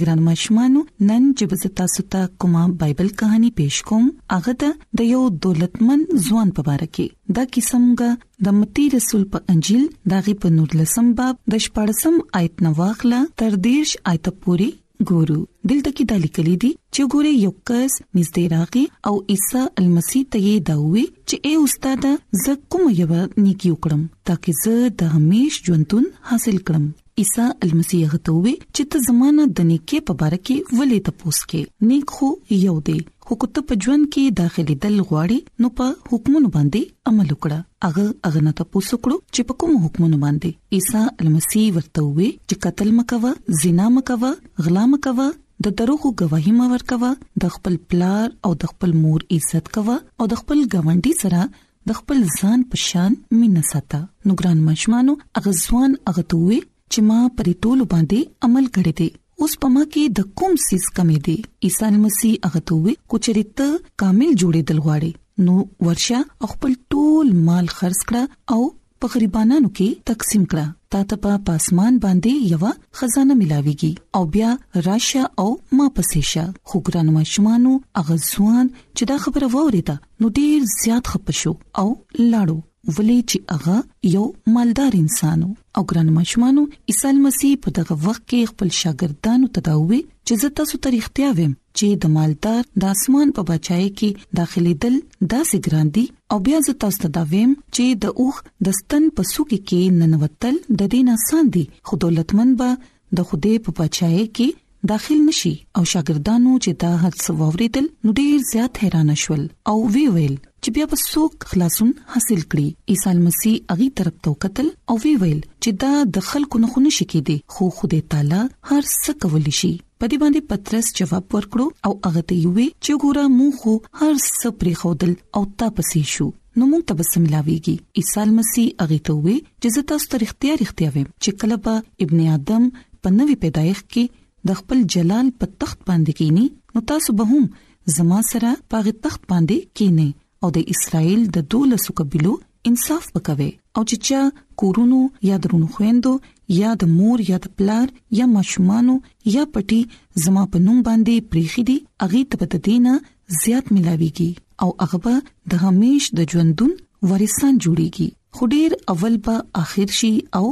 ګران ماشومانو نن چې به تاسو ته کومه بایبل کہانی پېښ کوم هغه ده د یو دولتمن ځوان په اړه کې دا کیسمګه د متی رسول په انجیل دغه په نور لسم باب د 14م آیت نو واخله تر 13 آیت پورې ګورو دلته کې د لیکلې دي چې ګوره یو کس نږدې راغی او عیسی المسی ته یې دا وی چې اے استاد زه کوم یو نیکی وکړم ترڅو زه د همیش ژوندون حاصل کړم عیسی المسیح هغه ته وی چې ته زمانہ د نیکه په باره کې ولې ته پوسکې نیک خو یو دی خو کو ته په ژوند کې داخلي دل غواړي نو په حکمونو باندې عمل وکړه هغه هغه نه ته پوسو کړو چې په کوم حکمونو باندې عیسی المسیح ورته وی چې قتل مکوه زنا مکوه غلا مکوه د دروغو گواهی ما ورکوه د خپل پلار او د خپل مور عزت کوه او د خپل گاونډي سره د خپل ځان په شان مینه ساته نو ګران ماشومانو هغه ځوان هغه ته وې چې ما پرې ټولو باندې عمل کړی دی اوس په ما کې د کوم سیس کمی دی عیسی مسیح هغه ته وې کوچري ته کامل جوړې دلغواړي نو ورشه خپل ټول مال خرڅ کړه او په غریبانانو کې تقسیم کړه تا ته په پاسمان باندې یو خزانه ملاويږي او بیا راشه او ما پسې شه خو ګران ماشومانو اغزوان چې دا خبره ووري ده نو ډیر زیات خپشو او لاړو ولې چې هغه یو مالدار انسان او ګران ماشومانو عیسی مسیح په دغه وخت کې خپل شاګردانو ته دا وی چې زه تاسو ته اړتیا ویم چې د مالدار د اسمان په بچای کې داخلي دل داسې ګران دي او بیا زه تاسو ته دا ویم چې د اوخ د ستن په سوکې کې ننوتل د دې نه آسان دي خو دولتمن به د خوده په بچای کې داخل نشي او شاګردانو چې دا هر څه ووریدل نو ډیر زیات حیران شول او وی ویل چې بیا به څوک خلاصون حاصل کړي عیسی مسیح اغي طرف ته وکتل او وی ویل چې دا د خلکو نه خونه شي کېدی خو خدای تعالی هر څه کولی شي په دې باندې پترس جواب ورکړو او هغه ته یې وی چې ګوره مونږ خو هر څه پرې خودل او تا پسې شو نو مونږ ته بس ملاويږي عيسى مسیح هغه ته وی چې زه تاسو ته اړتیا اړتیا ویم چې کله به ابن ادم په نوې پیدایښ کې د خپل جلال په تخت باندې کینی نو تاسو به هم زما سره پاغه تخت باندې کینی او د اسرایل د 12 قبيلو انصاف وکوي او چې چا کورونو یا درونو خويندو یا د مور یا د پلار یا ماشومانو یا پټي زما په نوم باندې پریخي دي اغه ته په دینه زیات ملاويږي او هغه به د همیش د ژوندون وارثان جوړيږي خو ډیر اول به اخر شي او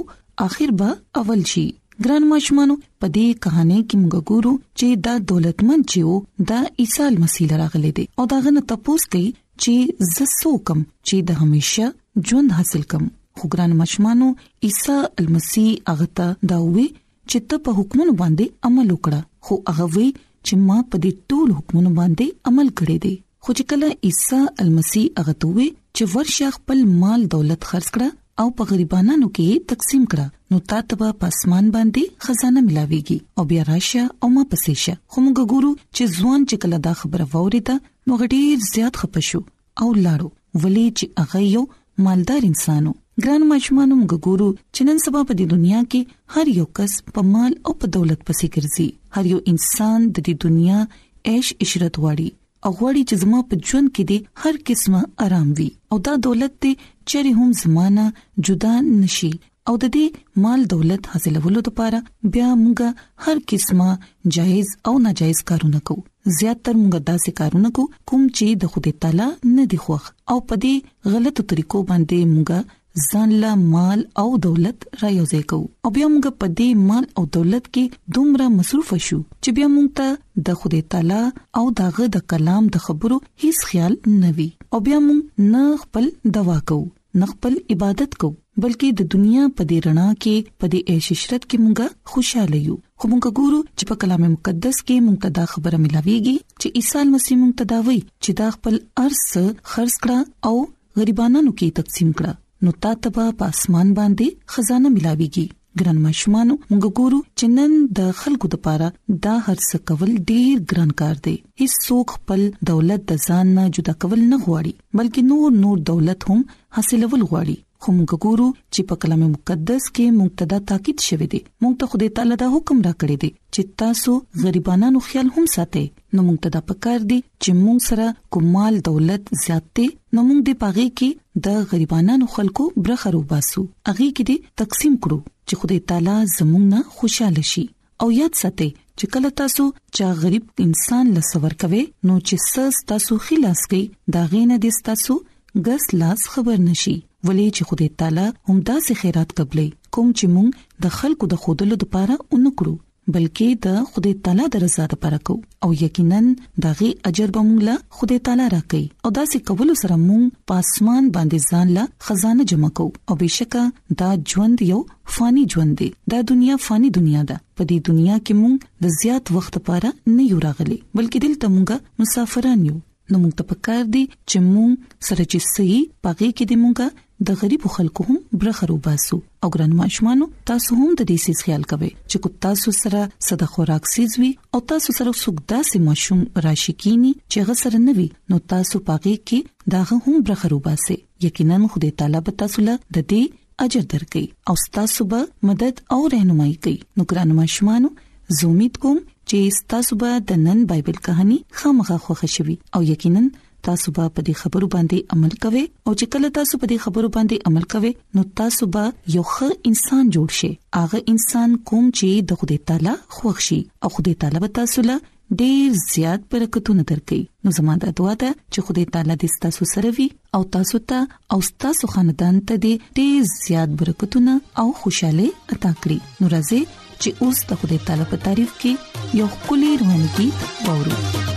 اخر به اول شي ګران ماشومانو په دې کہانی کې موږ ګورو چې دا دولتمن چې وو دا عیسی مسیح راغلی دی او دا غنه تپوس کوي چې زه سوکم چې د همیشه ژوند حاصل کم خو ګران ماشومانو عیسی المسیح هغه ته دا وی چې ته په حکمونو باندې عمل وکړه خو هغه وی چې ما په دې ټول حکمونو باندې عمل کړی دی خو چې کله عیسی المسی هغه ته وی چې ورشه خپل مال دولت خرڅ کړه او په غریبانو کې تقسیم کړه نو تا ته په اسمان باندې خزانه ملاويږي او بیا راشه او ما پسې شه خو موږ ګورو چې ځوان چې کله دا خبره ووري ده نو غډیر زیات خپشو او لاړو ولې چې هغه یو مالدار انسانو ګران ماشومان موږ ګورو چې نن سبا په دې دنیا کې هر یو کس په مال او په دولت پسې ګرځي هر یو انسان د دې دنیا عيش عشرت غواړي او غواړي چې زما په ژوند کې دې هر قسمه آرام وي او دا دولت دې چیرې هم زمانہ جدا نشي او د دې مال دولت حاصلولو لپاره بیا موږ هر قسمه جایز او ناجایز کارونه کوو زیات تر موږ داسې کارونه کوو کوم چې د خدای تعالی نه دی خوښ او په دې غلطو طریقو باندې موږ ځان له مال او دولت را یوځای کو او بیا موږ په دې مال او دولت کې دومره مصروف شو چې بیا موږ ته د خدای تعالی او داغه د کلام د خبرو هیڅ خیال نه وي او بیا موږ نه خپل دوا کو نه خپل عبادت کو بلکې د دنیا په دې رڼا کې په دې عيش عشرت کې مونږه خوشاله یو خو مونږ ګورو چې په کلام مقدس کې مونږ ته دا خبره ملاويږي چې عیسی مسیح مونږ ته دا وایي چې دا خپل ارث خرڅ کړه او غریبانو کې تقسیم کړه نو تا ته په اسمان باندې خزانه ملاويږي ګران ماشومان موږ ګورو چې نن د خلکو د پاره دا هر څه کول ډیر ګران کار دی هیڅ څوک خپل دولت د ځان نه جدا کول نه غواړي بلکې نور نور دولت هم حاصلول غواړي خو موږ ګورو چې په کلام مقدس کې موږ ته دا تاکید شوی دی موږ ته خدای تعالی دا حکم راکړی دی چې تاسو غریبانو خیال هم ساتئ نو موږ ته دا پکار دي چې موږ سره کومال دولت زیات دي نو موږ دې پاغي کې د غریبانو خلکو برخه روباسو اغي کې دې تقسیم کړو چې خدای تعالی زموږ نه خوشاله شي او یاد ساتئ چې کله تاسو چا غریب انسان لسور کوي نو چې سس تاسو خلاص کړي دا غینه دې تاسو ګس لاس خبر نشي ولې چې خدای تعالی هم داسې خیرات قبلې کوم چې مونږ د خلکو د خودلو لپاره اونکړو بلکې د خدای تعالی د رضا لپاره کو او یقینا داغي اجر به مونږ له خدای تعالی راکړي او دا سې کول سره مونږ پاسمان باندې ځان له خزانه جمع کو او بشکا دا ژوند یو فانی ژوند دی دا دنیا فانی دنیا ده په دې دنیا کې مونږ د زیات وخت لپاره نه یو راغلي بلکې دلته مونږه مسافران یو نو موږ ته پکار دي چې موږ سره چې سي پاګه کې دې موږ د غریب خلکو هم برخه روباسو او ګران ماشومان تاسو هم د دې سیس خیال کوئ چې کو تاسو سره صد خوراک سیزوي او تاسو سره سګدا سي ماشوم راشي کینی چې غسر نه وي نو تاسو پاګه کې داغه هم برخه روباسي یقینا خدای تعالی به تاسو له د دې اجر درکړي او تاسو به مدد او رهنمایي کوي نو ګران ماشومانو زه امید کوم چې تاسو به د نن بایبل کہانی خامخا خوښ شي او یقینا تاسو به په دې خبرو باندې عمل کوئ او چې کله تاسو په دې خبرو باندې عمل کوئ نو تاسو به یو ښه انسان جوړ شئ هغه انسان کوم چې د خدای تعالی خوښ شي او خدای تعالی به تاسو له ډیر زیات برکتونه درکې نو زموږ د دعا ده چې خدای تعالی دې تاسو سره وي او تاسو ته او تاسو خاندان ته دې ډیر زیات برکتونه او خوشاله عطا کړي نو راځي چې اوس د خدای تعالی په تعریف کې یو کلی روحاني کې وورو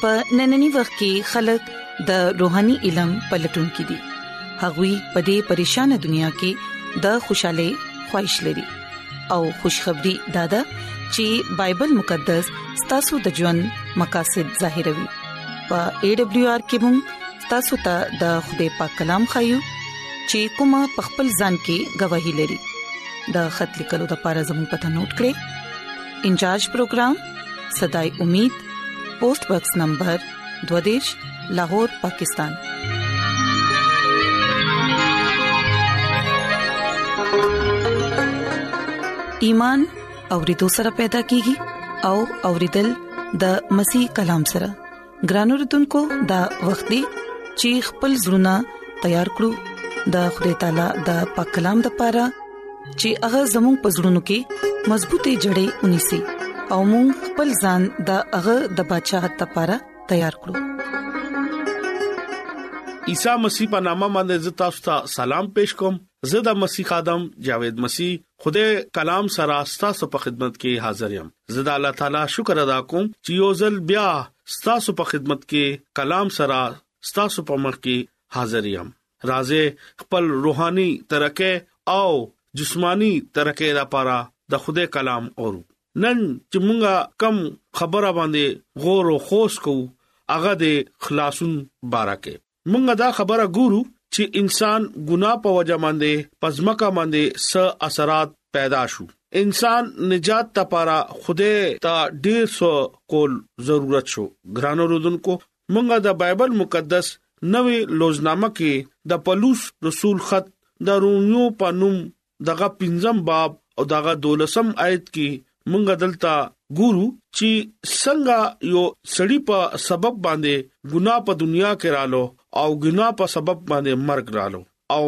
په نننی وخت کې خلک د روحاني علم په لټون کې دي هغوی په دې پریشان دنیا کې د خوشاله خوښش لري او خوشخبری دادا چې بایبل مقدس ستاسو د ژوند مقاصد ظاهروي په ای ډبلیو آر کې هم تاسو ته د خدای پاک کلام خایو چې کومه پخپل ځان کې گواہی لري د خط لیکلو د پاره زموږ پته نوٹ کړئ انچارج پروگرام صداي امید پوسټ باکس نمبر 22 لاهور پاکستان ایمان اورېدو سره پیدا کیږي او اورېدل د مسیح کلام سره ګرانو رتونکو د وختي چی خپل زړونه تیار کړو د خدای تعالی د پاک کلام د پاره چې هغه زموږ پزړونو کې مضبوطې جړې ونی سي او موږ خپل ځان د هغه د بچاغت لپاره تیار کړو عیسی مسیح په نامه باندې زه تاسو ته سلام پېښ کوم زه د مسیح ادم جاوید مسیح خوده کلام سره تاسو په خدمت کې حاضر یم زه د الله تعالی شکر ادا کوم چې یو ځل بیا ستاسو په خدمت کې کلام سره ستاسو په مخ کې حاضر یم راځي خپل روحاني ترقه او جسمانی ترقه لپاره د خوده کلام اورو نن چې مونږه کم خبره باندې غور او خوش کو هغه د خلاصون بارکه مونږ دا خبره ګورو چې انسان ګناه په وجه باندې پزمکه باندې س اثرات پیدا شو انسان نجات لپاره خوده ته ډیر سو کول ضرورت شو ګرانو رودونکو مونږه د بایبل مقدس نوې لوزنامه کې د پلوص رسول خط د روميو په نوم دغه پنځم باب او دغه دولسم آیت کې مونږ دلته ګورو چې څنګه یو سړی په سبب باندې ګناه په دنیا کې رالو او ګناه په سبب باندې مرګ رالو او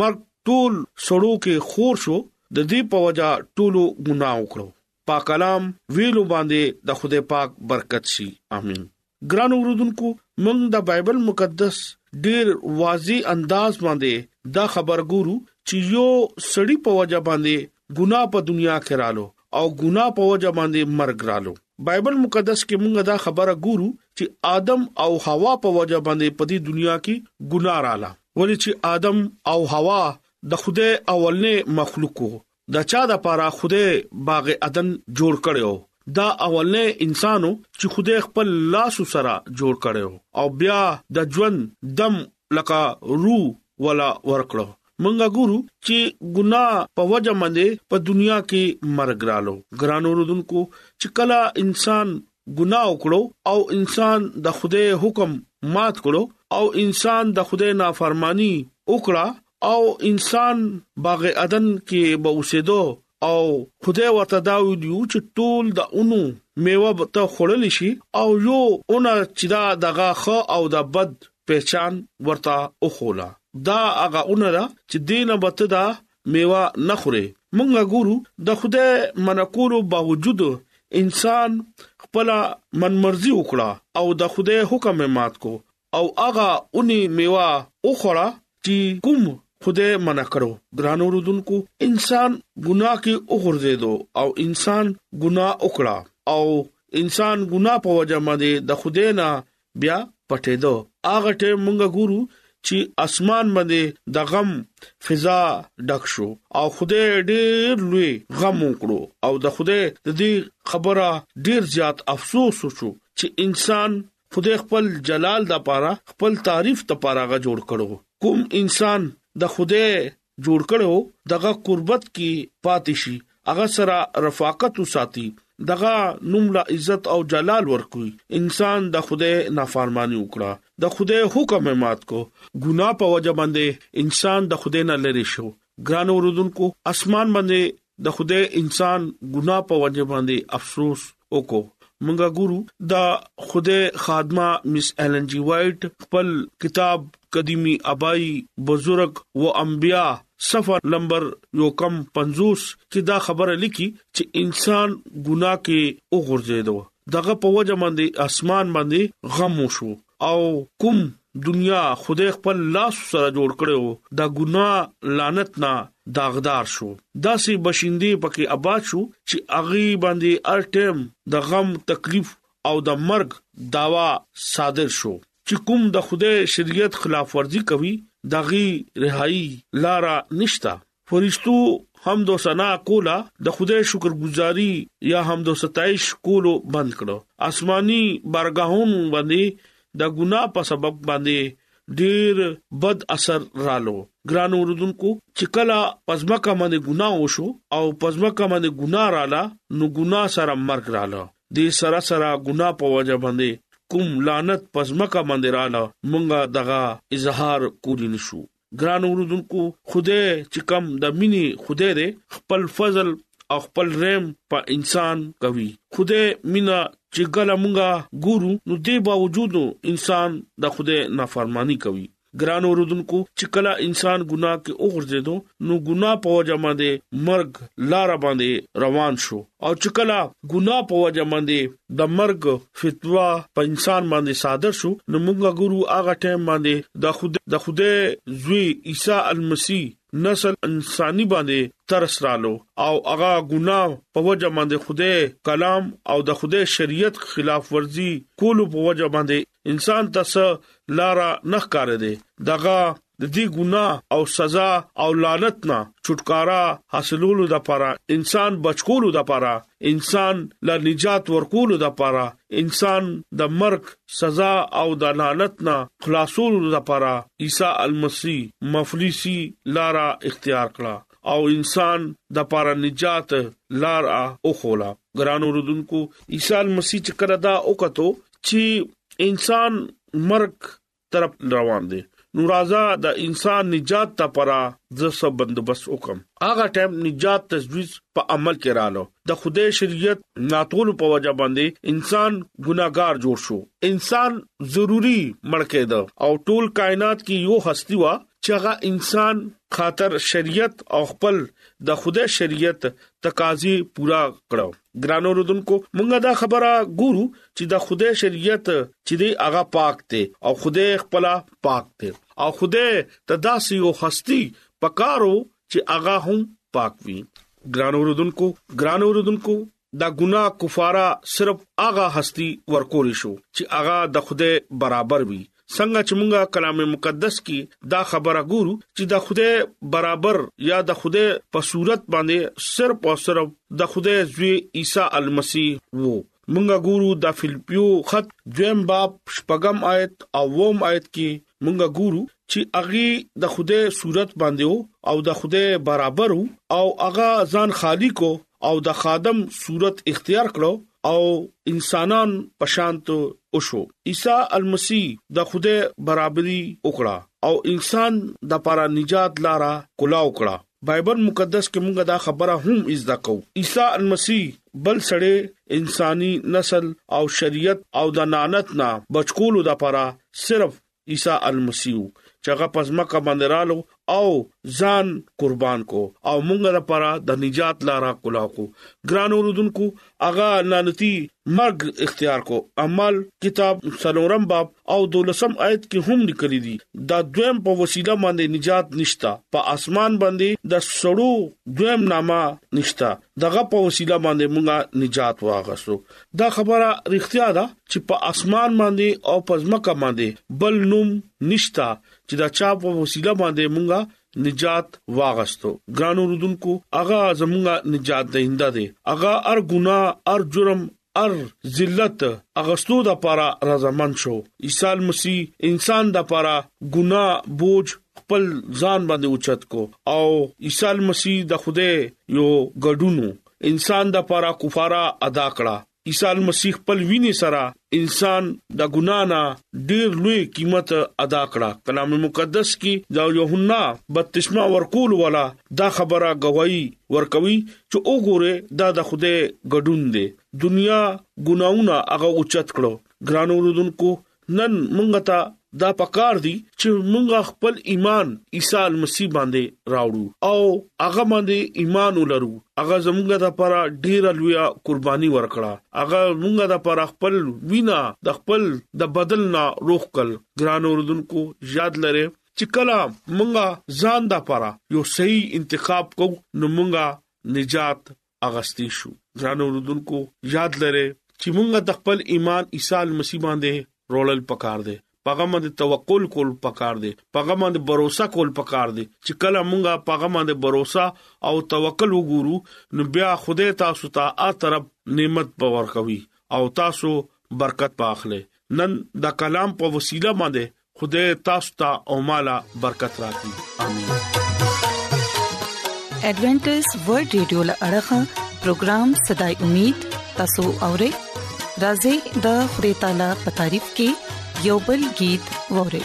مرګ ټول سړو کې خور شو د دې په وجا ټولو ګناه وکړو پاک کلام ویلو باندې د خدای پاک برکت شي امين ګران اوردونکو موږ د بایبل مقدس ډیر واضح انداز باندې دا خبر ګورو چې یو سړی په وجه باندې ګناه په دنیا کې رالو او ګناه په وجه باندې مرګ رالو بایبل مقدس کې موږ دا خبره ګورو چې آدم او حوا په وجه باندې په دې دنیا کې ګناه رااله ولې چې آدم او حوا د خوده اولنې مخلوقو د چا د پاره خوده باغ عدن جوړ کړو دا اولنې انسانو چې خوده خپل لاس سره جوړ کړو او بیا د ژوند دم لکه روح ولا ورکړو منګه ګورو چې ګناه په وجه باندې په دنیا کې مرګ رالو ګرانو رودونکو چې کله انسان ګناه وکړو او انسان د خوده حکم مات کړو او انسان د خوده نافرمانی وکړه او انسان باغ عدن کې به اوسېدو او خدای ورته دا ویلو چې ټول د اونو میوه ته خړل شي او یو اونه چې دا دغه خ او د بد پہچان ورته اوخولا دا هغه اونه ده چې دینه به ته دا میوه نه خوري مونږه ګورو د خدای منکولو باوجود انسان خپل منمرزي وکړه او د خدای حکم مات کو او هغه اونی میوه وخوړه چې کوم خدای منع کړو ګرانو رودونکو انسان ګناه کې وګرځیدو او انسان ګناه وکړه او انسان ګناه په وجه باندې د خدای نه بیا پټېدو هغه ټیم مونږ ګورو چې اسمان باندې د غم فضا ډک شو او خدای ډېر لوی غم وکړو او د خدای د دې خبره ډېر زیات افسوس وشو چې انسان خدای خپل جلال د پاره خپل تعریف ته پاره غ جوړ کړو کوم انسان د خدای جوړ کړو دغه قربت کې پاتې شي هغه سره رفاقت وساتي دغه نوم لا عزت او جلال ورکوي انسان د خدای نافرمانی وکړه د خدای حکم مات کو ګنا په وجه باندې انسان د خدای نه لری شو ګرانو اوردونکو اسمان باندې د خدای انسان ګناه په وجه باندې افسوس وکړو مونږه ګورو دا خدای خادمه مس ایلن جی وایټ خپل کتاب قدیمی ابای بزرگ و انبیا صفه نمبر یو کم 50 کې دا خبره لیکي چې انسان ګناه کې وګرځیدو دغه په وجه باندې اسمان باندې غم وشو او کوم دنیا خدای خپل لاس سره جوړ کړو دا ګناه لعنت نه داغدار شو داسې بشیندې پکې آباد شو چې اغي باندې ار ټیم د غم تکلیف او د مرګ داوا صادر شو چې کوم د خدای شریعت خلاف ورزي کوي دغي رهایی لارا نشتا فرشتو حمد او ثنا کولا د خدای شکرګزاري یا حمد او ستایش کولو بند کړو آسماني بارګاهون باندې د ګنا په سبب باندې ډیر بد اثر رالو ګران اوردونکو چې کلا پزماکه باندې ګنا وشو او پزماکه باندې ګنا رااله نو ګنا سره مرګ رااله دې سره سره ګنا په وجه باندې کوم لعنت پزماکه باندې رااله مونږه دغه اظهار کولی نشو ګران اوردونکو خدای چې کم د مینې خدای دی خپل فضل او خپل رحم په انسان کوي خدای مینا چې ګل مونږه ګورو نو دی باوجود انسان د خدای نافرمانی کوي ګران اوردونکو چې کله انسان ګناه کې اوغورځیدو نو ګناه په وجه باندې مرګ لار باندې روان شو او چې کله ګناه په وجه باندې د مرګ فتوا په انسان باندې صادر شو نو موږ ګورو هغه ټیم باندې د خود د خوده زوی عیسی المسی نسل انساني باندې ترسرالو او هغه ګناه په وجه باندې خوده کلام او د خوده شریعت خلاف ورزي کولو په وجه باندې انسان ته څه لارا نه ښکار دی دغه د دې ګناه او سزا او لعنت نه چھټکارا حاصلولو د لپاره انسان بچکولو د لپاره انسان لا نجات ورکولو د لپاره انسان د مرګ سزا او د لعنت نه خلاصولو د لپاره عیسی المسی مفلسی لارا اختیار کړه او انسان د لپاره نجات لار او خولا ګرانو رودونکو عیسی مسیح چې کړه دا وکړو چې انسان مرګ طرف روان دي نو راځه د انسان نجات لپاره زه سب بندوبست وکم هغه ټایم نجات تجویز په عمل کې رالو د خدای شریعت ناتول په وجه باندې انسان ګناګار جوړ شو انسان ضروری مړکې ده او ټول کائنات کې یو هستی وا چې هغه انسان خاطر شریعت او خپل د خدای شریعت تقاضي پورا کړو ګرانو رودونکو مونږه دا خبره ګورو چې د خدای شریعت چې دی هغه پاک دی او خدای خپل پاک دی او خدای تداسي او هستي پکارو چې هغه هم پاک وي ګرانو رودونکو ګرانو رودونکو دا ګناه کفاره صرف هغه هستی ورکول شو چې هغه د خدای برابر وي څنګه چې مونږه کلام مقدس کې دا خبره ګورو چې د خدای برابر یا د خدای په صورت باندې صرف او صرف د خدای زوی عیسی المسی وو مونږه ګورو د فلپیو خط دویم باب شپږم آیت او ووم آیت کې مونږه ګورو چې اغي د خوده صورت باندې او د خوده برابر او اغا ځان خالی کو او د خادم صورت اختیار کړو او انسانان پشانت او شو عیسی المسی د خوده برابرۍ وکړه او انسان د لپاره نجات لاره کلا وکړه بایبل مقدس کې مونږ دا خبره هم زده کوو عیسی المسیح بل سړی انساني نسل او شریعت او د نانت نه بچکولو د پاره صرف عیسی المسیح چې هغه پزما کا باندې رالو او ځان قربان کو او مونږ لپاره د نجات لارا کولا کو ګران اوردونکو هغه لعنتی مرګ اختیار کو اعمال کتاب سلورم باب او دولسم آیت کې هم لیکل دي دا دویم په وسیله باندې نجات نشتا په اسمان باندې د سړو دویم نامه نشتا دغه په وسیله باندې موږ نجات واغسو دا خبره اړتیا ده چې په اسمان باندې او پزماکه باندې بل نوم نشتا چې دا چا په وسیله باندې موږ نجات واغستو ګران اوردونکو اغا زمونږه نجات دینده دی اغا ار ګناه ار جرم ار ذلت اغستو د پاره رضامند شو عیسی مسیح انسان د پاره ګناه بوج خپل ځان باندې اوچت کو او عیسی مسیح د خوده یو ګډونو انسان د پاره کفاره ادا کړه عیسی المسیح خپل وینې سره انسان د ګنا نه ډیر لوی قیمت ادا کړه کلام مقدس کې د یوحنا بپتسمه ورکول ولا دا خبره گواہی ورکوي چې وګوره دا د خوده ګډون دی دنیا ګناونه هغه اوچت کړو ګرانو رودونکو نن مونږ ته دا پکار دي چې مونږ خپل ایمان عیسی مسیح باندې راوړو او هغه باندې ایمان ولرو هغه زمونږ د پر ډیره لوی قرباني ورکړه هغه مونږ د پر خپل وینا د خپل د بدل نه روخ کل ګران اوردونکو یاد لره چې کله مونږه ځان د پاره یو صحیح انتخاب کو نو مونږه نجات اغستې شو ځان اوردونکو یاد لره چې مونږه د خپل ایمان عیسی مسیح باندې رولل پکار دي پغه باندې توکل کول پکار دي پغه باندې باندې باور کول پکار دي چې کله مونږه پغه باندې باور او توکل وګورو نو بیا خدای تاسو ته آ طرف نعمت باور کوي او تاسو برکت پاخله نن دا کلام په وسیله باندې خدای تاسو ته او مالا برکت راکړي امين ایڈونچر ورلد رادیو لړغا پروگرام صداي امید تاسو اورئ راځي د خدای تعالی په تعریف کې یوبل गीत ووري